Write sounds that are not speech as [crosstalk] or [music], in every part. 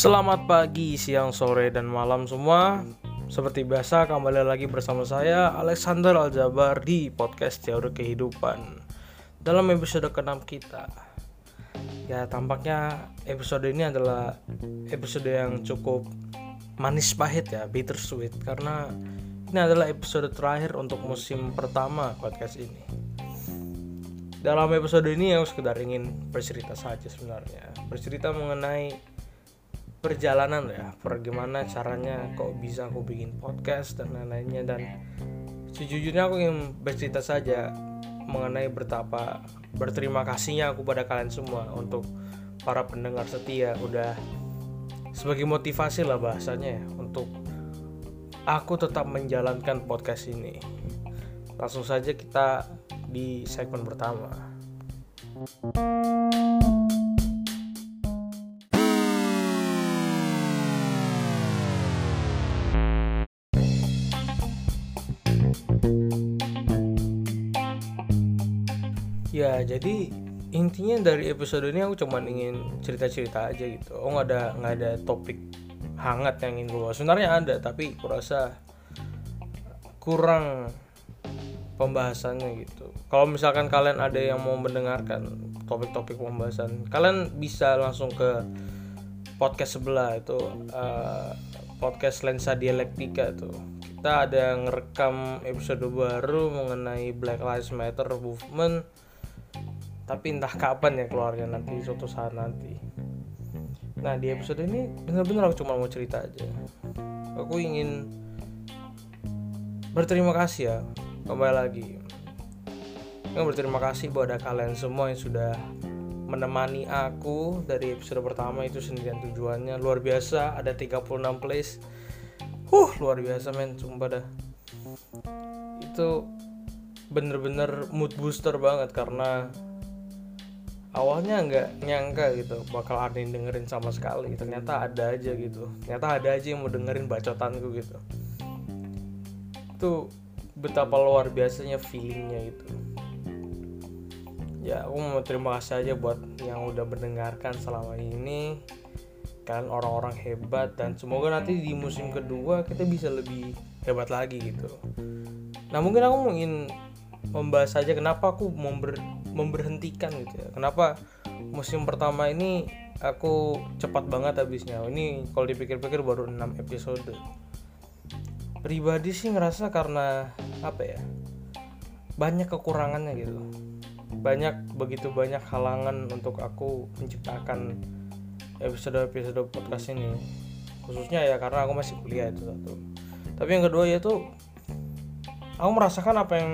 Selamat pagi, siang, sore, dan malam semua. Seperti biasa, kembali lagi bersama saya Alexander Aljabar di podcast Teori Kehidupan. Dalam episode ke-6 kita. Ya, tampaknya episode ini adalah episode yang cukup manis pahit ya, bittersweet karena ini adalah episode terakhir untuk musim pertama podcast ini. Dalam episode ini aku sekedar ingin bercerita saja sebenarnya. Bercerita mengenai perjalanan ya bagaimana caranya kok bisa aku bikin podcast dan lain-lainnya. Dan sejujurnya aku ingin bercerita saja mengenai betapa berterima kasihnya aku pada kalian semua untuk para pendengar setia. Udah sebagai motivasi lah bahasanya ya untuk aku tetap menjalankan podcast ini. Langsung saja kita di segmen pertama Ya, jadi intinya dari episode ini aku cuma ingin cerita-cerita aja gitu. Oh nggak ada nggak ada topik hangat yang ingin gue. Sebenarnya ada, tapi kurasa kurang pembahasannya gitu. Kalau misalkan kalian ada yang mau mendengarkan topik-topik pembahasan, kalian bisa langsung ke podcast sebelah itu uh, podcast lensa dialektika tuh. Kita ada ngerekam episode baru mengenai Black Lives Matter movement tapi entah kapan ya keluarnya nanti suatu saat nanti nah di episode ini benar-benar aku cuma mau cerita aja aku ingin berterima kasih ya kembali lagi. Yang berterima kasih buat kalian semua yang sudah menemani aku dari episode pertama itu sendirian tujuannya. Luar biasa ada 36 plays. Huh luar biasa men. Sumpah dah. Itu bener-bener mood booster banget karena awalnya nggak nyangka gitu bakal ada yang dengerin sama sekali. Ternyata ada aja gitu. Ternyata ada aja yang mau dengerin bacotanku gitu. Itu betapa luar biasanya feelingnya gitu. Ya aku mau terima kasih aja buat yang udah mendengarkan selama ini. Kalian orang-orang hebat dan semoga nanti di musim kedua kita bisa lebih hebat lagi gitu. Nah mungkin aku ingin membahas saja kenapa aku member, memberhentikan gitu ya. Kenapa musim pertama ini aku cepat banget habisnya. Ini kalau dipikir-pikir baru 6 episode pribadi sih ngerasa karena apa ya banyak kekurangannya gitu. Banyak begitu banyak halangan untuk aku menciptakan episode-episode podcast ini. Khususnya ya karena aku masih kuliah itu satu. Tapi yang kedua yaitu aku merasakan apa yang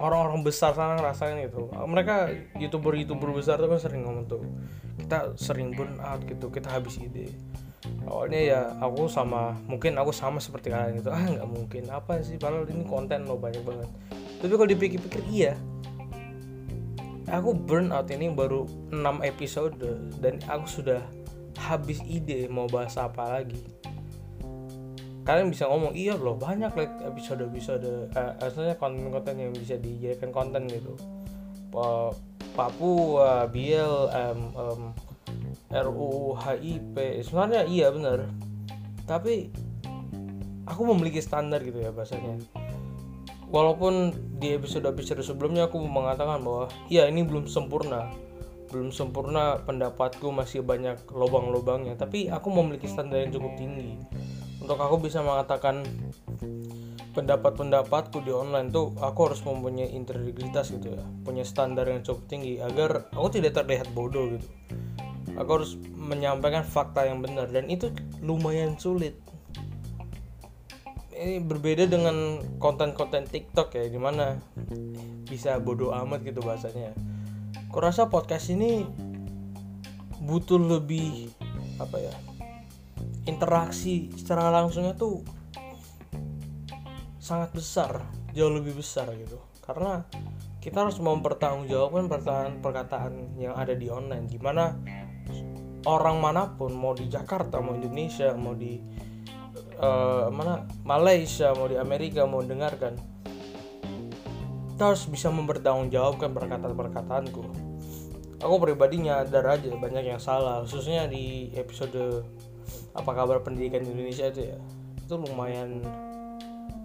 orang-orang besar sana ngerasain itu mereka youtuber youtuber besar tuh kan sering ngomong tuh kita sering burn out gitu kita habis ide awalnya ya aku sama mungkin aku sama seperti kalian gitu. Ah nggak mungkin. Apa sih? Padahal ini konten lo banyak banget. Tapi kalau dipikir-pikir iya. Aku burn out ini baru 6 episode dan aku sudah habis ide mau bahas apa lagi. Kalian bisa ngomong iya loh banyak like episode episode eh, asalnya konten-konten yang bisa dijadikan konten gitu. Papua, Biel, um, um, RUU HIP sebenarnya iya benar. Tapi aku memiliki standar gitu ya bahasanya. Walaupun di episode-episode sebelumnya aku mengatakan bahwa iya ini belum sempurna. Belum sempurna pendapatku masih banyak lubang-lubangnya tapi aku memiliki standar yang cukup tinggi. Untuk aku bisa mengatakan pendapat-pendapatku di online tuh aku harus mempunyai integritas gitu ya. Punya standar yang cukup tinggi agar aku tidak terlihat bodoh gitu aku harus menyampaikan fakta yang benar dan itu lumayan sulit. Ini berbeda dengan konten-konten TikTok ya di mana bisa bodoh amat gitu bahasanya. Kurasa podcast ini butuh lebih apa ya interaksi secara langsungnya tuh sangat besar jauh lebih besar gitu. Karena kita harus mempertanggungjawabkan perkataan-perkataan yang ada di online. Di mana orang mana pun mau di Jakarta mau Indonesia mau di uh, mana Malaysia mau di Amerika mau dengarkan kita harus bisa mempertanggungjawabkan perkataan-perkataanku. Aku pribadi nyadar aja banyak yang salah khususnya di episode apa kabar pendidikan di Indonesia itu ya. Itu lumayan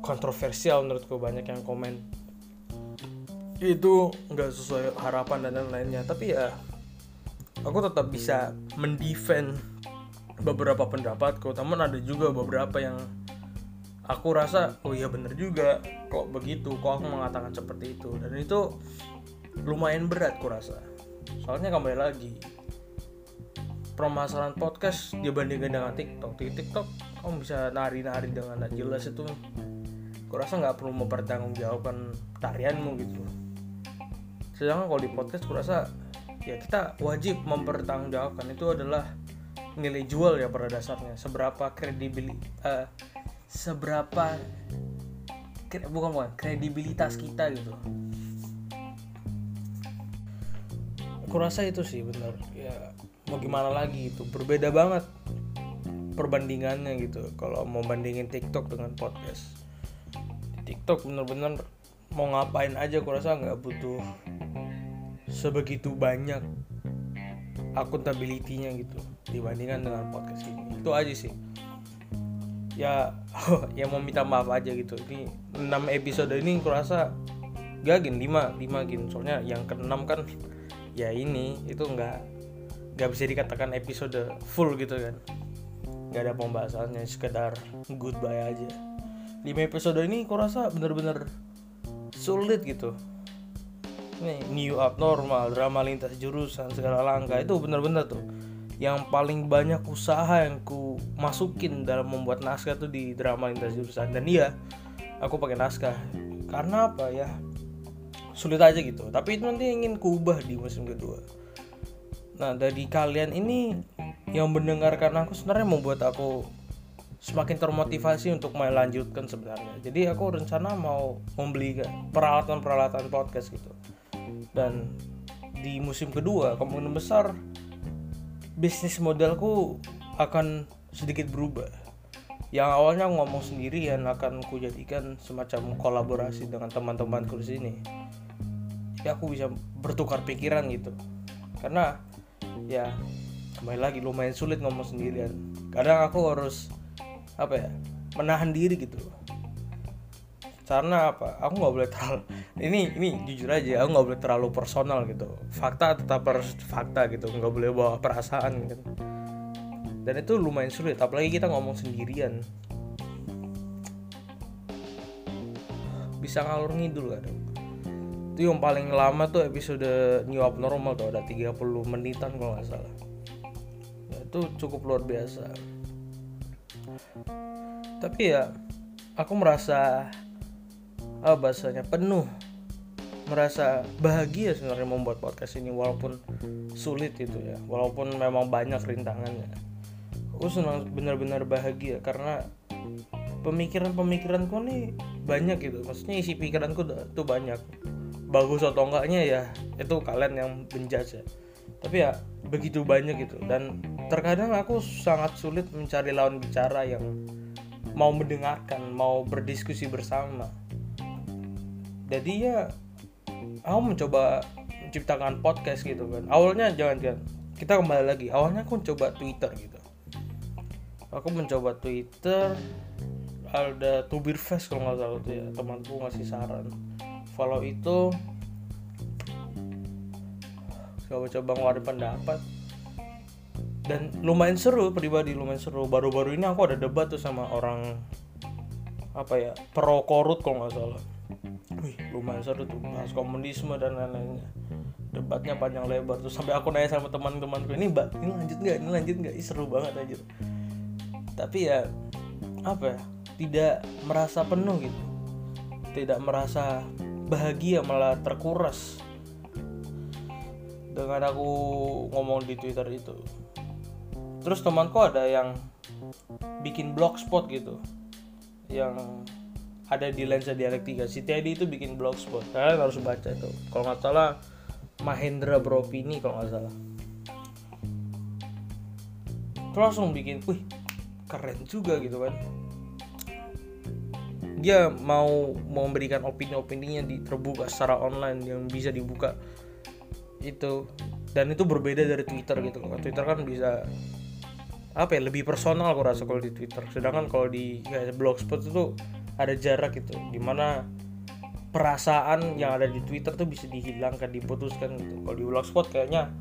kontroversial menurutku banyak yang komen. Itu nggak sesuai harapan dan lain-lainnya tapi ya aku tetap bisa mendefend beberapa pendapatku namun ada juga beberapa yang aku rasa oh iya bener juga kok begitu kok aku mengatakan seperti itu. Dan itu lumayan berat ku rasa. Soalnya kembali lagi permasalahan podcast dibandingkan dengan TikTok. Di TikTok kamu bisa nari-nari dengan tidak jelas itu. Aku rasa nggak perlu mempertanggungjawabkan tarianmu gitu. Sedangkan kalau di podcast aku rasa ya kita wajib mempertanggungjawabkan. Itu adalah nilai jual ya pada dasarnya. Seberapa kredibil uh, seberapa bukan bukan kredibilitas kita gitu. Aku rasa itu sih benar. Ya mau gimana lagi itu? Berbeda banget perbandingannya gitu. Kalau mau bandingin TikTok dengan podcast. TikTok bener-bener mau ngapain aja aku rasa nggak butuh sebegitu banyak akuntabilitinya gitu dibandingkan dengan podcast ini. Itu aja sih. Ya [laughs] yang mau minta maaf aja gitu. Ini 6 episode ini kurasa gak gin 5 5 gin soalnya yang keenam kan ya ini itu nggak nggak bisa dikatakan episode full gitu kan. Nggak ada pembahasannya sekedar goodbye aja. Lima episode ini aku rasa bener-bener sulit gitu new abnormal drama lintas jurusan segala langkah itu bener-bener tuh yang paling banyak usaha yang ku masukin dalam membuat naskah tuh di drama lintas jurusan. Dan iya aku pakai naskah. Karena apa ya? Sulit aja gitu. Tapi itu nanti ingin kubah di musim kedua. Nah dari kalian ini yang mendengarkan aku sebenarnya membuat aku semakin termotivasi untuk melanjutkan sebenarnya. Jadi aku rencana mau membeli peralatan-peralatan podcast gitu dan di musim kedua kemungkinan besar bisnis modelku akan sedikit berubah. Yang awalnya ngomong sendirian akan kujadikan semacam kolaborasi dengan teman-temanku di sini. Ya aku bisa bertukar pikiran gitu. Karena ya kembali lagi lumayan sulit ngomong sendirian. Kadang aku harus apa ya menahan diri gitu karena apa? Aku nggak boleh terlalu ini ini jujur aja aku nggak boleh terlalu personal gitu. Fakta tetap harus fakta gitu nggak boleh bawa perasaan gitu. Dan itu lumayan sulit apalagi kita ngomong sendirian. Bisa ngalur ngidul kadang. Itu yang paling lama tuh episode New Abnormal tuh ada 30 menitan kalau nggak salah. Ya, itu cukup luar biasa. Tapi ya aku merasa apa bahasanya penuh merasa bahagia sebenarnya membuat podcast ini walaupun sulit itu ya. Walaupun memang banyak rintangannya. Aku senang benar-benar bahagia karena pemikiran-pemikiranku nih banyak gitu. Maksudnya isi pikiranku tuh banyak. Bagus atau enggaknya ya itu kalian yang menjudge ya. Tapi ya begitu banyak gitu. Dan terkadang aku sangat sulit mencari lawan bicara yang mau mendengarkan mau berdiskusi bersama jadi ya aku mencoba menciptakan podcast gitu kan. Awalnya jangan kan kita kembali lagi. Awalnya aku coba Twitter gitu. Aku mencoba Twitter. Ada Tubir Fest kalau nggak salah tuh ya. Temanku ngasih saran. Follow itu. Coba-coba ngeluarin pendapat. Dan lumayan seru pribadi lumayan seru. Baru-baru ini aku ada debat tuh sama orang apa ya pro korut kalau nggak salah lumayan seru tuh bahas komunisme dan lain-lainnya. Debatnya panjang lebar tuh sampai aku nanya sama teman-temanku ini mbak ini lanjut nggak? Ini lanjut nggak? Seru banget aja tapi ya apa ya tidak merasa penuh gitu. Tidak merasa bahagia malah terkuras. Dengan aku ngomong di Twitter itu. Terus temanku ada yang bikin blogspot gitu. Yang ada di lensa dialektika. Si Teddy itu bikin blogspot kalian harus baca itu. Kalau nggak salah Mahendra Bropini kalau nggak salah. Terus langsung bikin wih keren juga gitu kan. Dia mau memberikan opini-opininya di terbuka secara online yang bisa dibuka. Itu. Dan itu berbeda dari Twitter gitu loh. Twitter kan bisa apa ya lebih personal aku rasa kalau di Twitter. Sedangkan kalau di kayak blogspot itu ada jarak gitu di mana perasaan yang ada di Twitter tuh bisa dihilangkan diputuskan gitu. Kalau di blogspot kayaknya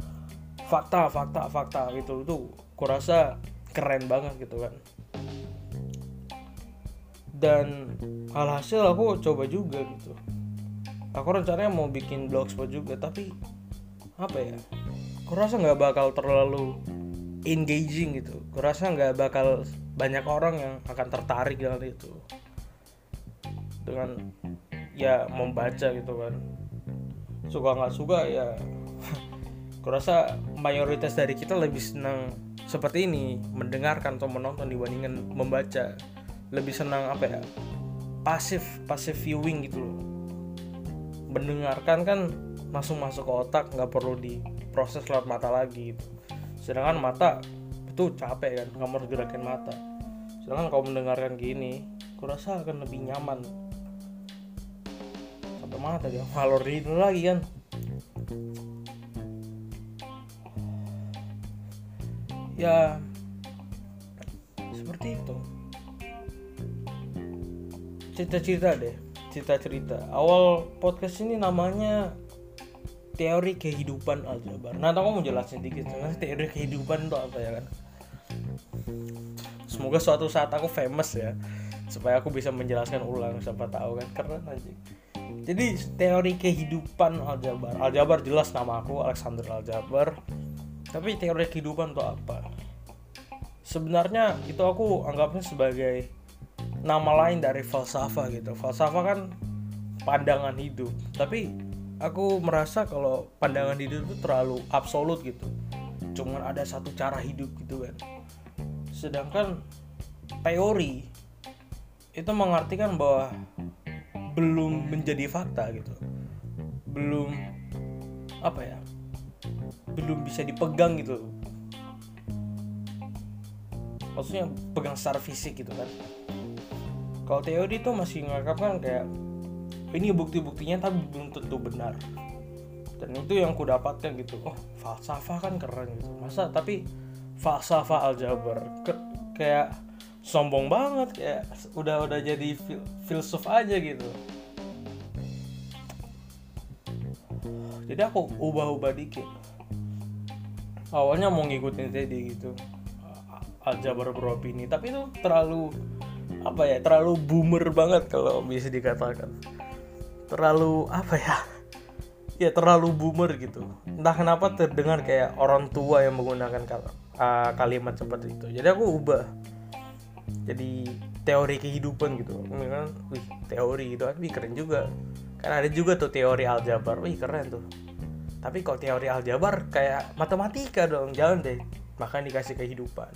fakta fakta fakta gitu tuh kurasa keren banget gitu kan. Dan alhasil aku coba juga gitu. Aku rencananya mau bikin blogspot juga tapi apa ya aku rasa nggak bakal terlalu engaging gitu. Aku rasa nggak bakal banyak orang yang akan tertarik dengan itu. Dengan ya membaca gitu kan. Suka nggak suka ya. [laughs] Kurasa mayoritas dari kita lebih senang seperti ini mendengarkan atau menonton dibandingkan membaca. Lebih senang apa ya pasif pasif viewing gitu loh. Mendengarkan kan langsung masuk ke otak nggak perlu diproses lewat mata lagi gitu sedangkan mata itu capek kan nggak harus gerakin mata. Sedangkan kalau mendengarkan gini kurasa akan lebih nyaman. Mana tadi ngalor itu lagi kan. Ya seperti itu. Cerita-cerita deh cerita-cerita. Awal podcast ini namanya teori kehidupan aljabar. Nah aku mau jelasin dikit nah, teori kehidupan itu apa ya kan? Semoga suatu saat aku famous ya supaya aku bisa menjelaskan ulang siapa tahu kan? Karena nanti jadi teori kehidupan Aljabar. Aljabar jelas nama aku Alexander Aljabar. Tapi teori kehidupan itu apa? Sebenarnya itu aku anggapnya sebagai nama lain dari falsafah gitu. Falsafah kan pandangan hidup. Tapi aku merasa kalau pandangan hidup itu terlalu absolut gitu. Cuman ada satu cara hidup gitu kan sedangkan teori itu mengartikan bahwa belum menjadi fakta gitu. Belum apa ya belum bisa dipegang gitu. Maksudnya pegang secara fisik gitu kan. Kalau teori itu masih nganggap kan kayak ini bukti-buktinya tapi belum tentu benar. Dan itu yang ku dapatkan gitu. Oh falsafah kan keren gitu. Masa tapi falsafah aljabar. Ke, kayak sombong banget kayak udah udah jadi fil filsuf aja gitu. Jadi aku ubah-ubah dikit. Awalnya mau ngikutin Teddy gitu. Aljabar beropini. Tapi itu terlalu apa ya terlalu boomer banget kalau bisa dikatakan terlalu apa ya? Ya terlalu boomer gitu. Entah kenapa terdengar kayak orang tua yang menggunakan uh, kalimat seperti itu. Jadi aku ubah jadi teori kehidupan gitu. Kan wih teori itu kan wih keren juga. Kan ada juga tuh teori aljabar. Wih keren tuh. Tapi kok teori aljabar kayak matematika dong? Jangan deh. Makanya dikasih kehidupan.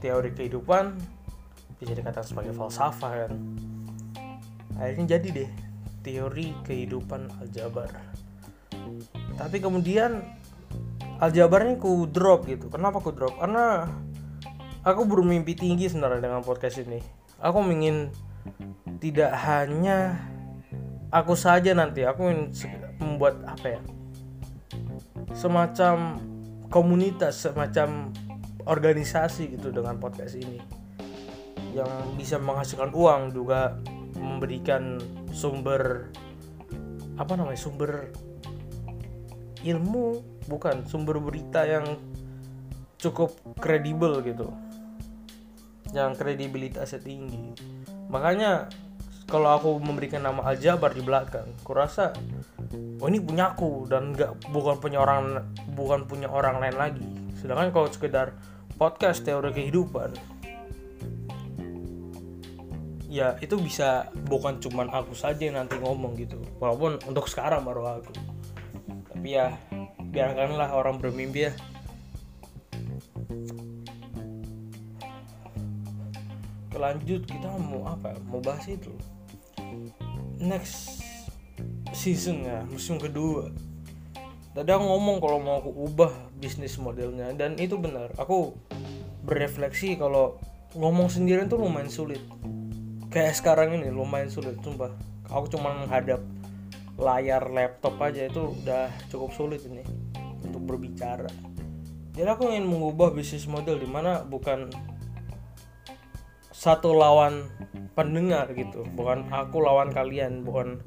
Teori kehidupan bisa dikatakan sebagai falsafah kan. Akhirnya jadi deh teori kehidupan aljabar. Tapi kemudian aljabarnya ku drop gitu. Kenapa ku drop? Karena aku bermimpi tinggi sebenarnya dengan podcast ini. Aku ingin tidak hanya aku saja nanti aku ingin membuat apa ya? Semacam komunitas semacam organisasi gitu dengan podcast ini. Yang bisa menghasilkan uang juga memberikan sumber apa namanya sumber ilmu bukan sumber berita yang cukup kredibel gitu. Yang kredibilitasnya tinggi. Makanya kalau aku memberikan nama Aljabar di belakang kurasa oh ini punya aku dan nggak bukan punya orang bukan punya orang lain lagi. Sedangkan kalau sekedar podcast teori kehidupan ya itu bisa bukan cuman aku saja yang nanti ngomong gitu. Walaupun untuk sekarang baru aku. Tapi ya biarkanlah orang bermimpi ya. Lanjut kita mau apa? Mau bahas itu. Next season ya musim kedua. Tadi aku ngomong kalau mau aku ubah bisnis modelnya dan itu benar. Aku berefleksi kalau ngomong sendirian tuh lumayan sulit kayak sekarang ini lumayan sulit sumpah. Aku cuma menghadap layar laptop aja itu udah cukup sulit ini untuk berbicara. Jadi aku ingin mengubah bisnis model di mana bukan satu lawan pendengar gitu. Bukan aku lawan kalian bukan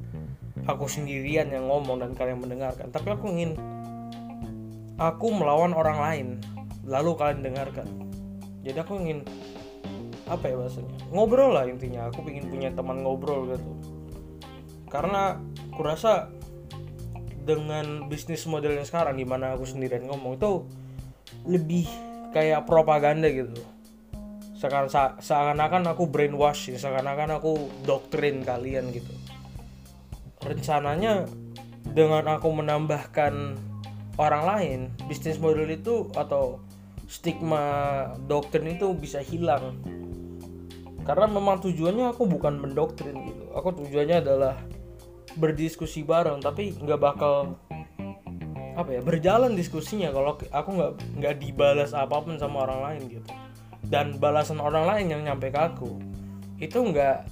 aku sendirian yang ngomong dan kalian mendengarkan. Tapi aku ingin aku melawan orang lain lalu kalian dengarkan. Jadi aku ingin apa ya bahasanya? Ngobrol lah intinya. Aku ingin punya teman ngobrol gitu. Karena kurasa dengan bisnis model yang sekarang di mana aku sendirian ngomong itu lebih kayak propaganda gitu. Seakan seakan-akan aku brainwash seakan-akan aku doktrin kalian gitu. Rencananya dengan aku menambahkan orang lain bisnis model itu atau stigma doktrin itu bisa hilang karena memang tujuannya aku bukan mendoktrin gitu. Aku tujuannya adalah berdiskusi bareng tapi nggak bakal apa ya berjalan diskusinya kalau aku nggak nggak dibalas apa pun sama orang lain gitu. Dan balasan orang lain yang nyampe ke aku itu nggak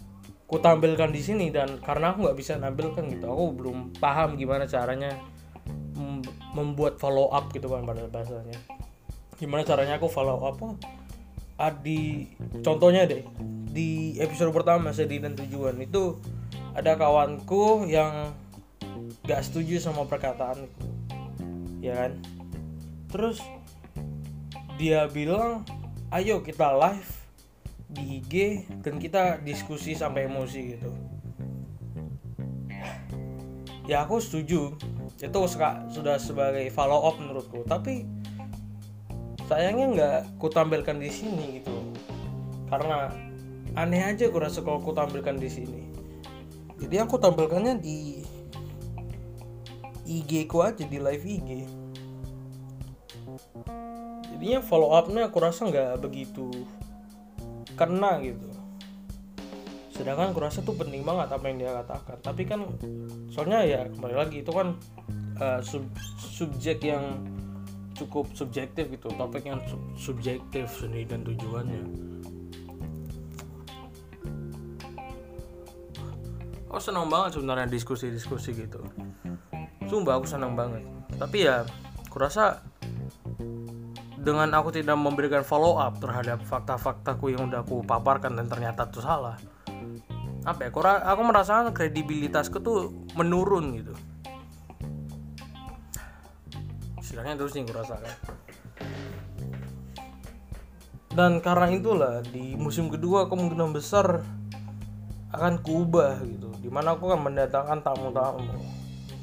ku tampilkan di sini dan karena aku nggak bisa nampilkan gitu. Aku belum paham gimana caranya membuat follow up gitu kan pada bahasanya. Gimana caranya aku follow up? Oh, di contohnya deh di episode pertama sedih dan tujuan itu ada kawanku yang gak setuju sama perkataanku ya kan? Terus dia bilang ayo kita live di IG dan kita diskusi sampai emosi gitu. Ya aku setuju. Itu sudah sebagai follow up menurutku. Tapi sayangnya nggak ku tampilkan di sini gitu. Karena aneh aja aku rasa kalau ku tampilkan di sini. Jadi aku tampilkannya di IG ku aja di live IG jadinya follow upnya aku rasa nggak begitu kena gitu. Sedangkan aku rasa tuh penting banget apa yang dia katakan. Tapi kan soalnya ya kembali lagi itu kan uh, sub subjek yang cukup subjektif gitu topik yang sub subjektif sendiri dan tujuannya. Aku senang banget sebenarnya diskusi-diskusi gitu. Sumpah aku senang banget. Tapi ya kurasa dengan aku tidak memberikan follow up terhadap fakta-faktaku yang udah aku paparkan dan ternyata itu salah apa ya aku merasakan kredibilitasku tuh menurun gitu istilahnya terus yang kurasakan. Dan karena itulah di musim kedua kemungkinan besar akan kuubah gitu. Di mana aku akan mendatangkan tamu-tamu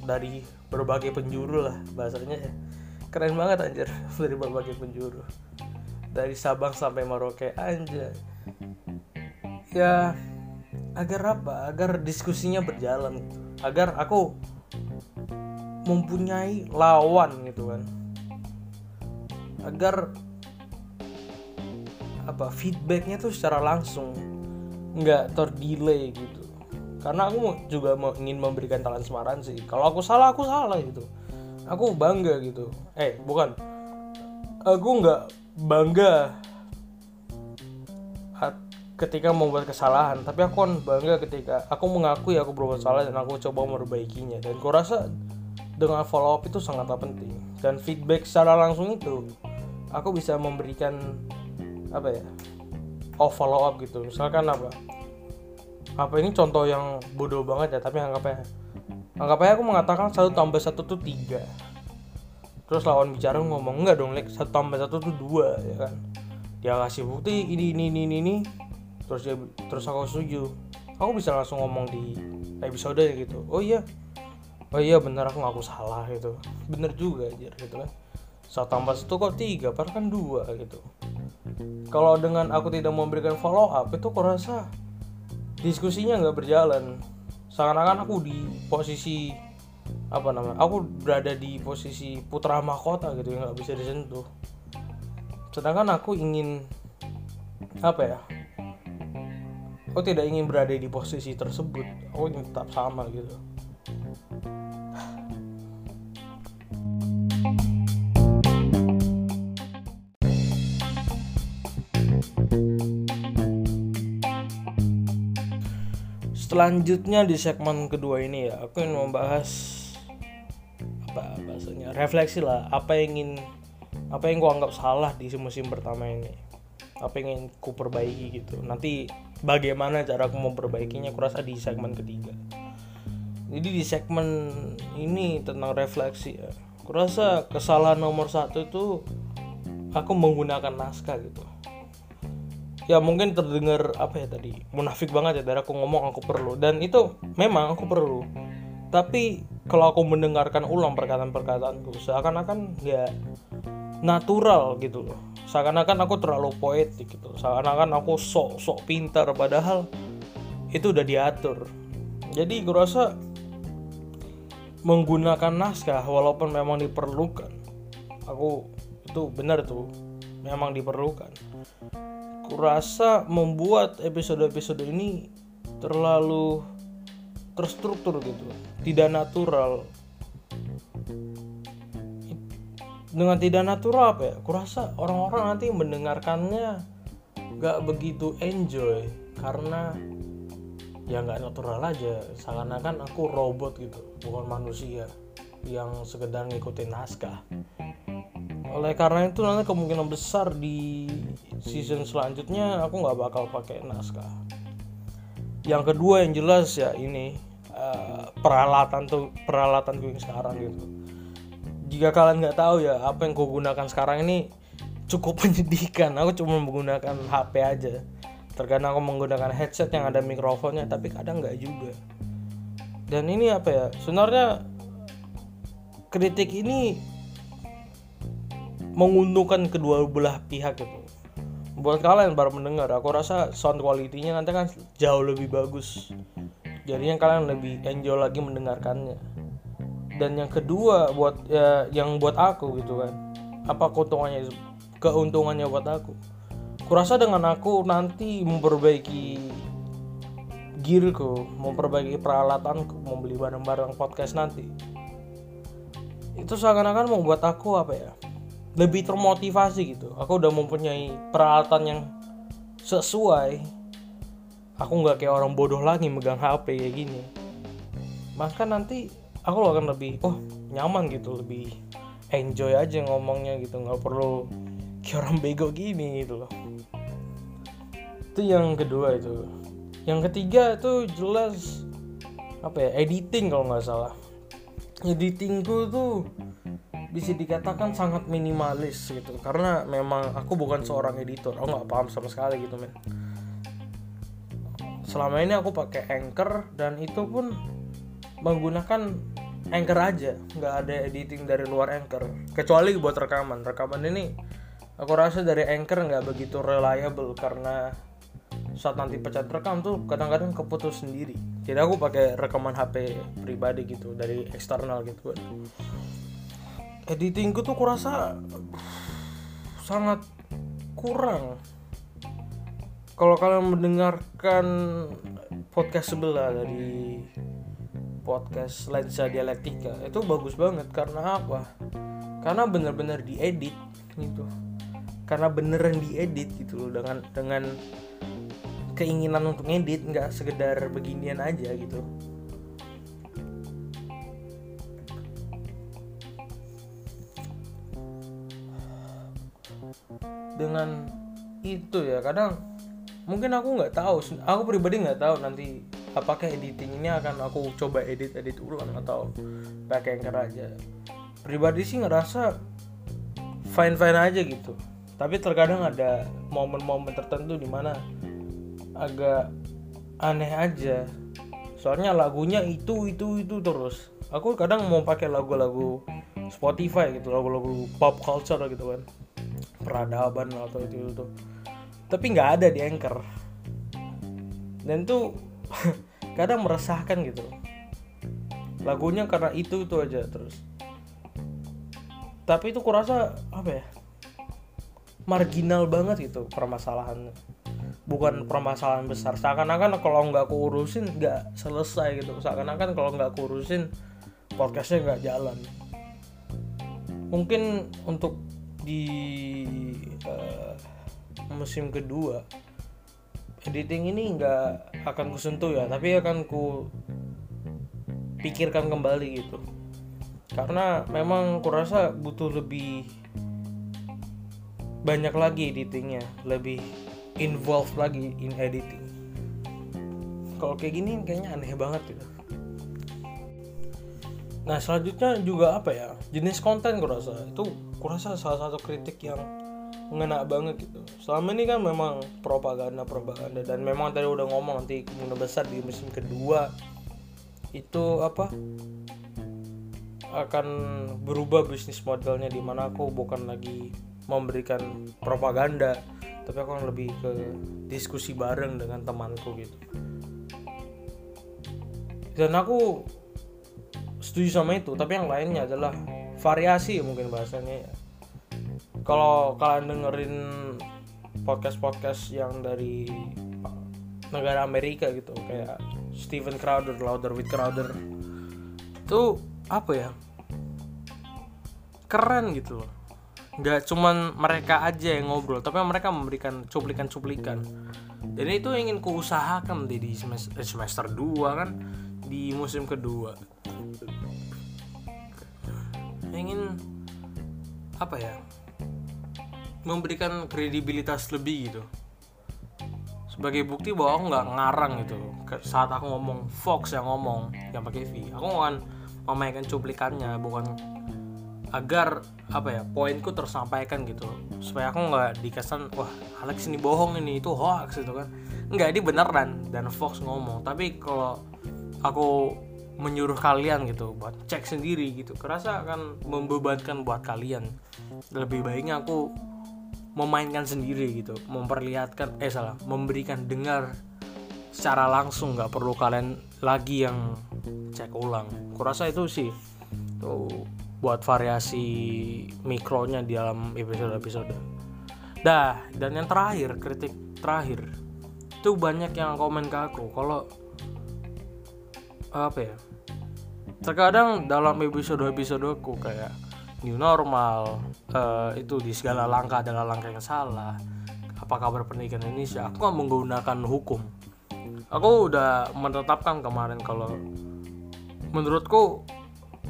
dari berbagai penjuru lah bahasanya ya. Keren banget anjir. [laughs] Dari berbagai penjuru. Dari Sabang sampai Merauke anjir ya agar apa? Agar diskusinya berjalan gitu. agar aku mempunyai lawan gitu kan. Agar apa feedbacknya tuh secara langsung nggak terdelay gitu. Karena aku juga mau ingin memberikan transparansi kalau aku salah aku salah gitu. Aku bangga gitu. Eh bukan. Aku nggak bangga ketika membuat kesalahan. Tapi aku kan bangga ketika aku mengakui aku berbuat salah dan aku coba memperbaikinya. Dan aku rasa dengan follow up itu sangatlah penting. Dan feedback secara langsung itu aku bisa memberikan apa ya oh follow up gitu. Misalkan apa? Apa ini contoh yang bodoh banget ya tapi anggap aja. Anggap aja aku mengatakan satu tambah satu tuh tiga. Terus lawan bicara ngomong enggak dong like satu tambah satu tuh dua ya kan? Dia kasih bukti ini ini ini ini, ini. terus dia terus aku setuju. Aku bisa langsung ngomong di episode gitu. Oh iya oh iya bener aku ngaku salah gitu. Bener juga aja gitu kan. Satu tambah satu kok tiga padahal kan dua gitu. Kalau dengan aku tidak memberikan follow up itu aku rasa diskusinya nggak berjalan. Seakan-akan aku di posisi apa namanya aku berada di posisi putra mahkota gitu yang nggak bisa disentuh. Sedangkan aku ingin apa ya aku tidak ingin berada di posisi tersebut. Aku tetap sama gitu selanjutnya di segmen kedua ini ya aku ingin membahas apa bahasanya? Refleksi lah apa yang ingin apa yang ku anggap salah di musim pertama ini? Apa yang ingin ku perbaiki gitu? Nanti bagaimana cara aku memperbaikinya? Aku rasa di segmen ketiga. Jadi di segmen ini tentang refleksi ya aku rasa kesalahan nomor satu itu aku menggunakan naskah gitu ya mungkin terdengar apa ya tadi munafik banget ya dari aku ngomong aku perlu. Dan itu memang aku perlu. Tapi kalau aku mendengarkan ulang perkataan-perkataanku seakan-akan nggak natural gitu loh. Seakan-akan aku terlalu poetik gitu. Seakan-akan aku sok-sok pintar padahal itu udah diatur. Jadi gue rasa menggunakan naskah walaupun memang diperlukan aku itu benar tuh memang diperlukan kurasa membuat episode-episode ini terlalu terstruktur gitu. Tidak natural. Dengan tidak natural apa ya? Kurasa orang-orang nanti mendengarkannya gak begitu enjoy karena ya nggak natural aja. Seakan-akan aku robot gitu bukan manusia yang sekedar ngikutin naskah oleh karena itu nanti kemungkinan besar di season selanjutnya aku nggak bakal pakai naskah. Yang kedua yang jelas ya ini uh, peralatan tuh peralatan yang sekarang gitu. Jika kalian nggak tahu ya apa yang ku gunakan sekarang ini cukup [laughs] menyedihkan. Aku cuma menggunakan HP aja. Terkadang aku menggunakan headset yang ada mikrofonnya tapi kadang nggak juga. Dan ini apa ya? Sebenarnya kritik ini menguntungkan kedua belah pihak itu. Buat kalian baru mendengar aku rasa sound quality-nya nanti kan jauh lebih bagus. Jadinya kalian lebih enjoy lagi mendengarkannya. Dan yang kedua buat ya, yang buat aku gitu kan apa keuntungannya keuntungannya buat aku. Kurasa dengan aku nanti memperbaiki gearku memperbaiki peralatanku membeli barang-barang podcast nanti. Itu seakan-akan membuat aku apa ya lebih termotivasi gitu. Aku udah mempunyai peralatan yang sesuai. Aku nggak kayak orang bodoh lagi megang HP kayak gini. Maka nanti aku akan lebih oh nyaman gitu lebih enjoy aja ngomongnya gitu. Nggak perlu kayak orang bego gini gitu loh. Itu yang kedua itu. Yang ketiga itu jelas apa ya editing kalau nggak salah. Editingku tuh bisa dikatakan sangat minimalis gitu. Karena memang aku bukan seorang editor aku nggak paham sama sekali gitu men. Selama ini aku pakai anchor dan itu pun menggunakan anchor aja. Nggak ada editing dari luar anchor kecuali buat rekaman. Rekaman ini aku rasa dari anchor nggak begitu reliable karena saat nanti pecat rekam tuh kadang-kadang keputus sendiri. Jadi aku pakai rekaman HP pribadi gitu dari eksternal gitu kan editingku tuh kurasa sangat kurang. Kalau kalian mendengarkan podcast sebelah dari podcast lensa dialektika itu bagus banget. Karena apa? Karena bener-bener diedit gitu. Karena beneran diedit gitu loh. Dengan dengan keinginan untuk ngedit nggak sekedar beginian aja gitu dengan itu ya. Kadang mungkin aku nggak tahu aku pribadi nggak tahu nanti apakah editing ini akan aku coba edit edit ulang atau pakai anchor aja. Pribadi sih ngerasa fine fine aja gitu. Tapi terkadang ada momen-momen tertentu di mana agak aneh aja. Soalnya lagunya itu itu itu terus. Aku kadang mau pakai lagu-lagu Spotify gitu lagu-lagu pop culture gitu kan peradaban atau itu itu tapi nggak ada di anchor. Dan tuh [laughs] kadang meresahkan gitu. Lagunya karena itu itu aja terus. Tapi itu kurasa apa ya marginal banget gitu permasalahannya. Bukan permasalahan besar. Seakan-akan kalau nggak aku nggak selesai gitu. Seakan-akan kalau nggak aku podcastnya nggak jalan. Mungkin untuk di uh, musim kedua editing ini nggak akan kusentuh ya tapi akan ku pikirkan kembali gitu. Karena memang kurasa butuh lebih banyak lagi editingnya lebih involved lagi in editing. Kalau kayak gini kayaknya aneh banget gitu. Nah selanjutnya juga apa ya? Jenis konten kurasa itu kurasa salah satu kritik yang ngena banget gitu. Selama ini kan memang propaganda propaganda. Dan memang tadi udah ngomong nanti kemungkinan besar di musim kedua itu apa akan berubah bisnis modelnya di mana aku bukan lagi memberikan propaganda tapi aku lebih ke diskusi bareng dengan temanku gitu. Dan aku setuju sama itu tapi yang lainnya adalah variasi mungkin bahasanya ya kalau kalian dengerin podcast podcast yang dari negara Amerika gitu kayak Steven Crowder, Louder with Crowder itu apa ya? Keren gitu loh. Nggak cuman mereka aja yang ngobrol tapi mereka memberikan cuplikan-cuplikan. Dan itu ingin kuusahakan di semester, eh, semester 2 kan? Di musim kedua. Ingin apa ya memberikan kredibilitas lebih gitu. Sebagai bukti bahwa aku nggak ngarang gitu. Saat aku ngomong Fox yang ngomong yang pakai V. Aku akan memainkan cuplikannya bukan agar apa ya poinku tersampaikan gitu. Supaya aku nggak dikesan wah Alex ini bohong ini itu hoax gitu kan. Nggak ini beneran dan Fox ngomong. Tapi kalau aku menyuruh kalian gitu buat cek sendiri gitu kerasa akan membebankan buat kalian. Lebih baiknya aku memainkan sendiri gitu memperlihatkan eh salah memberikan dengar secara langsung nggak perlu kalian lagi yang cek ulang kurasa itu sih tuh buat variasi mikronya di dalam episode-episode. Dah, dan yang terakhir, kritik terakhir. Itu banyak yang komen ke aku kalau apa ya? Terkadang dalam episode-episode aku kayak new normal uh, itu di segala langkah adalah langkah yang salah. Apa kabar pendidikan Indonesia? Aku menggunakan hukum. Aku udah menetapkan kemarin kalau menurutku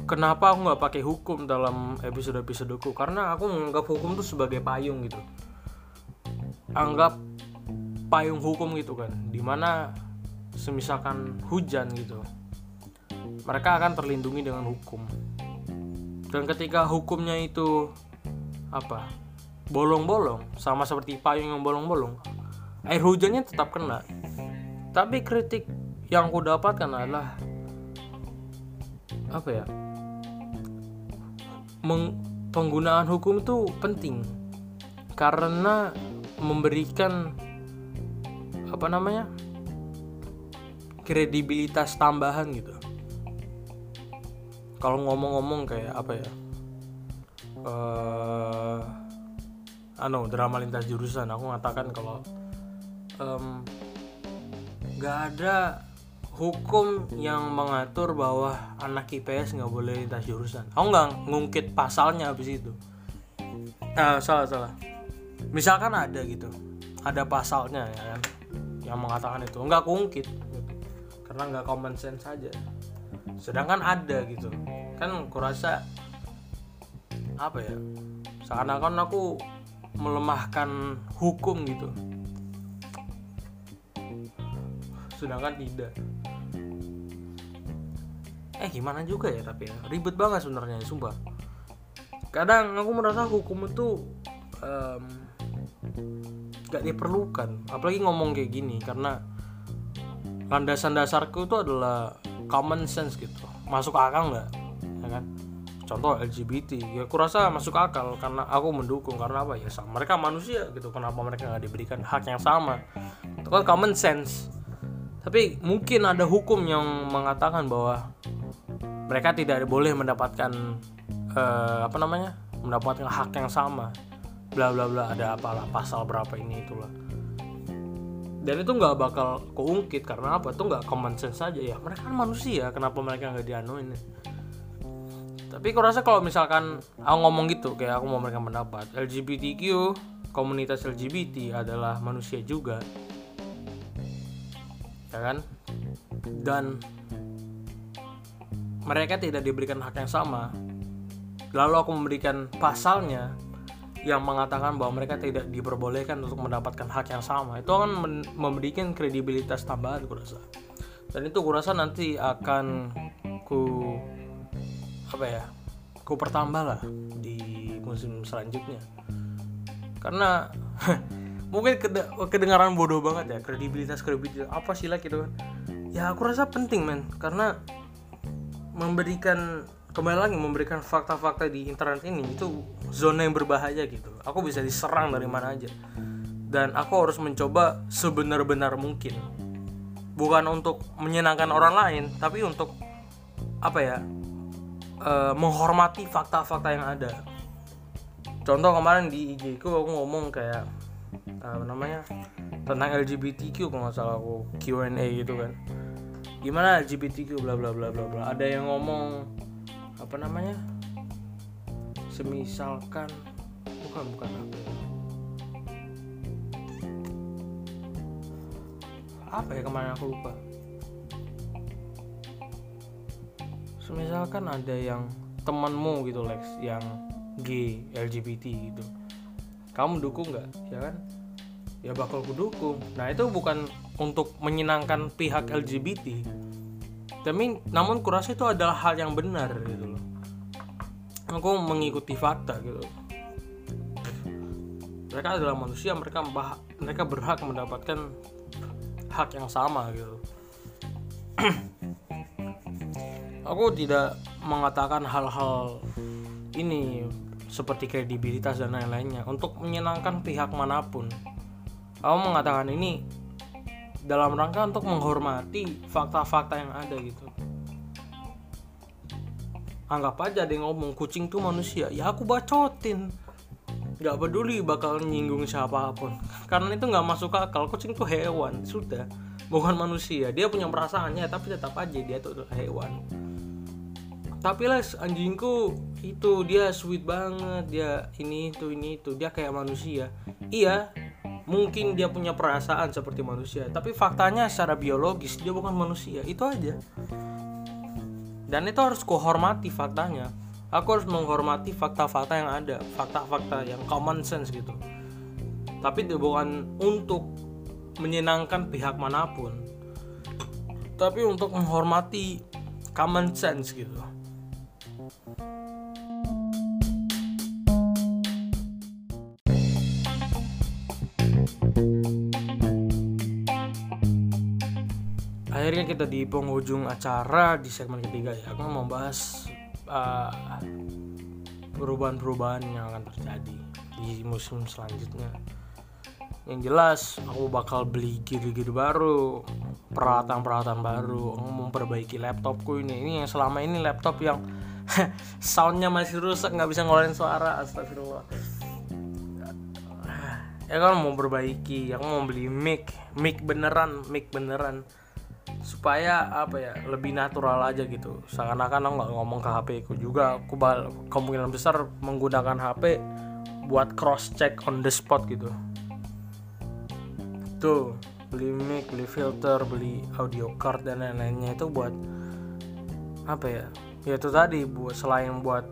kenapa aku nggak pakai hukum dalam episode episodeku karena aku menganggap hukum itu sebagai payung gitu anggap payung hukum gitu kan di mana semisalkan hujan gitu mereka akan terlindungi dengan hukum dan ketika hukumnya itu apa? Bolong-bolong sama seperti payung yang bolong-bolong air hujannya tetap kena. Tapi kritik yang aku dapatkan adalah apa ya? Penggunaan hukum itu penting. Karena memberikan apa namanya? Kredibilitas tambahan gitu kalau ngomong-ngomong kayak apa ya uh, anu drama lintas jurusan aku mengatakan kalau nggak um, ada hukum yang mengatur bahwa anak IPS nggak boleh lintas jurusan. Aku nggak ngungkit pasalnya habis itu. Nah, salah salah. Misalkan ada gitu, ada pasalnya ya kan, yang mengatakan itu nggak ngungkit, gitu. karena nggak common sense saja. Sedangkan ada gitu, kan kurasa apa ya? Seakan-akan aku melemahkan hukum gitu. Sedangkan tidak. Eh gimana juga ya tapi ya? Ribet banget sebenarnya sumpah. Kadang aku merasa hukum itu um, gak diperlukan. Apalagi ngomong kayak gini karena landasan dasarku itu adalah common sense gitu. Masuk akal nggak? Ya kan? Contoh LGBT ya aku rasa masuk akal karena aku mendukung karena apa? Ya sama mereka manusia gitu. Kenapa mereka nggak diberikan hak yang sama? Itu kan common sense. Tapi mungkin ada hukum yang mengatakan bahwa mereka tidak boleh mendapatkan uh, apa namanya? Mendapatkan hak yang sama. Bla bla bla ada apalah pasal berapa ini itulah dan itu nggak bakal keungkit karena apa? Itu nggak common sense saja ya mereka kan manusia kenapa mereka nggak dianuin tapi aku rasa kalau misalkan aku ngomong gitu kayak aku mau memberikan pendapat LGBTQ komunitas LGBT adalah manusia juga. Ya kan? Dan mereka tidak diberikan hak yang sama. Lalu aku memberikan pasalnya yang mengatakan bahwa mereka tidak diperbolehkan untuk mendapatkan hak yang sama. Itu akan memberikan kredibilitas tambahan kurasa dan itu kurasa nanti akan ku apa ya ku pertambah lah di musim selanjutnya. Karena [laughs] mungkin kedengaran bodoh banget ya kredibilitas kredibilitas apa sih lah gitu kan. Ya aku rasa penting men. Karena memberikan kembali lagi memberikan fakta-fakta di internet ini itu zona yang berbahaya gitu. Aku bisa diserang dari mana aja. Dan aku harus mencoba sebenar-benar mungkin. Bukan untuk menyenangkan orang lain tapi untuk apa ya uh, menghormati fakta-fakta yang ada. Contoh kemarin di IG ku aku ngomong kayak apa namanya tentang LGBTQ kalau nggak salah aku Q&A gitu kan. Gimana LGBTQ bla bla bla bla bla. Ada yang ngomong apa namanya? Semisalkan. Bukan bukan apa apa ya kemarin aku lupa? Semisalkan ada yang temanmu gitu Lex yang gay LGBT gitu. Kamu dukung nggak? Ya kan? Ya bakal ku dukung. Nah itu bukan untuk menyenangkan pihak LGBT tapi namun kurasa itu adalah hal yang benar gitu loh. Aku mengikuti fakta gitu. Mereka adalah manusia mereka mereka berhak mendapatkan hak yang sama gitu. [clears throat] Aku tidak mengatakan hal-hal ini seperti kredibilitas dan lain-lainnya. Untuk menyenangkan pihak mana pun aku mengatakan ini dalam rangka untuk menghormati fakta-fakta yang ada gitu. Anggap aja yang ngomong kucing tuh manusia. Ya aku bacotin. Nggak peduli bakal nyinggung siapa pun. [laughs] Karena itu nggak masuk akal. Kucing tuh hewan sudah. Bukan manusia. Dia punya perasaannya tapi tetap aja dia tuh hewan. Tapi les anjingku itu dia sweet banget. Dia ini itu ini itu. Dia kayak manusia. Iya mungkin dia punya perasaan seperti manusia tapi faktanya secara biologis dia bukan manusia itu aja. Dan itu harus kuhormati faktanya. Aku harus menghormati fakta-fakta yang ada fakta-fakta yang common sense gitu. Tapi itu bukan untuk menyenangkan pihak mana pun. Tapi untuk menghormati common sense gitu akhirnya kita di penghujung acara di segmen ketiga ya. Aku mau bahas uh, perubahan-perubahan yang akan terjadi di musim selanjutnya. Yang jelas aku bakal beli gear-gear baru peralatan-peralatan baru aku memperbaiki laptopku ini. Ini yang selama ini laptop yang [laughs] soundnya masih rusak nggak bisa ngeluarin suara astagfirullah. Ya kan mau perbaiki aku mau beli mic mic beneran mic beneran supaya apa ya lebih natural aja gitu. Seakan-akan aku nggak ngomong ke HP ku juga. Aku bal kemungkinan besar menggunakan HP buat cross check on the spot gitu. Tuh beli mic beli filter beli audio card dan lain-lainnya itu buat apa ya? Ya itu tadi buat selain buat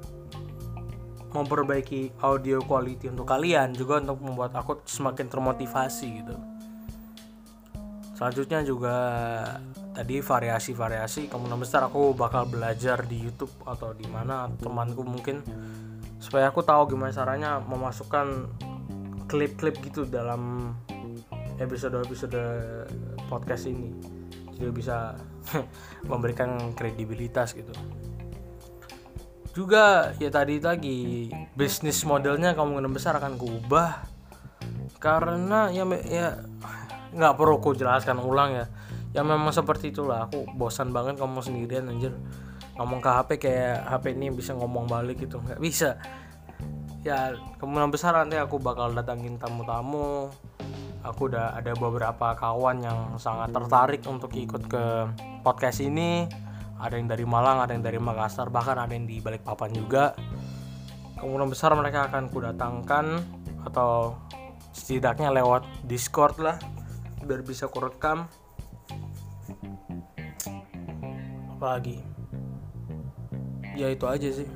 memperbaiki audio quality untuk kalian juga untuk membuat aku semakin termotivasi gitu selanjutnya juga tadi variasi-variasi kemungkinan besar aku bakal belajar di YouTube atau di mana temanku mungkin supaya aku tahu gimana caranya memasukkan klip-klip gitu dalam episode-episode podcast ini. Jadi bisa [laughs] memberikan kredibilitas gitu. Juga ya tadi lagi bisnis modelnya kemungkinan besar akan kuubah karena ya ya nggak perlu ku jelaskan ulang ya. Ya memang seperti itulah. Aku bosan banget ngomong sendirian anjir. Ngomong ke HP kayak HP ini bisa ngomong balik gitu. Nggak bisa. Ya kemungkinan besar nanti aku bakal datangin tamu-tamu. Aku udah ada beberapa kawan yang sangat tertarik untuk ikut ke podcast ini. Ada yang dari Malang ada yang dari Makassar bahkan ada yang di Balikpapan juga. Kemungkinan besar mereka akan kudatangkan atau setidaknya lewat Discord lah biar bisa kurekam apalagi? Ya itu aja sih.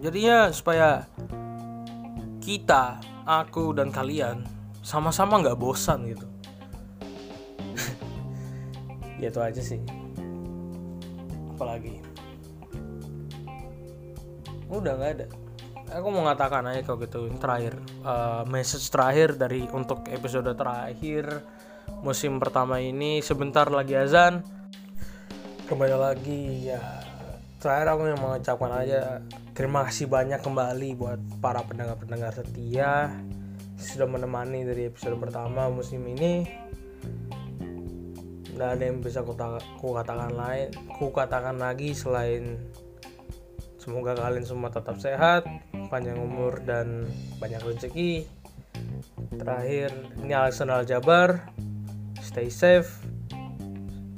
Jadinya supaya kita aku dan kalian sama-sama nggak bosan gitu. [laughs] Ya itu aja sih. Apalagi? Udah nggak ada. Aku mau ngatakan aja kalau gitu. Terakhir uh, message terakhir dari untuk episode terakhir musim pertama ini. Sebentar lagi azan. Kembali lagi ya terakhir aku yang mengucapkan aja terima kasih banyak kembali buat para pendengar-pendengar setia sudah menemani dari episode pertama musim ini. Nggak ada yang bisa ku, katakan lain ku katakan lagi selain semoga kalian semua tetap sehat panjang umur dan banyak rezeki. Terakhir ini Alexander Jabar stay safe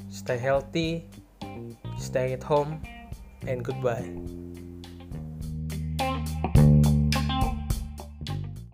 stay healthy stay at home and goodbye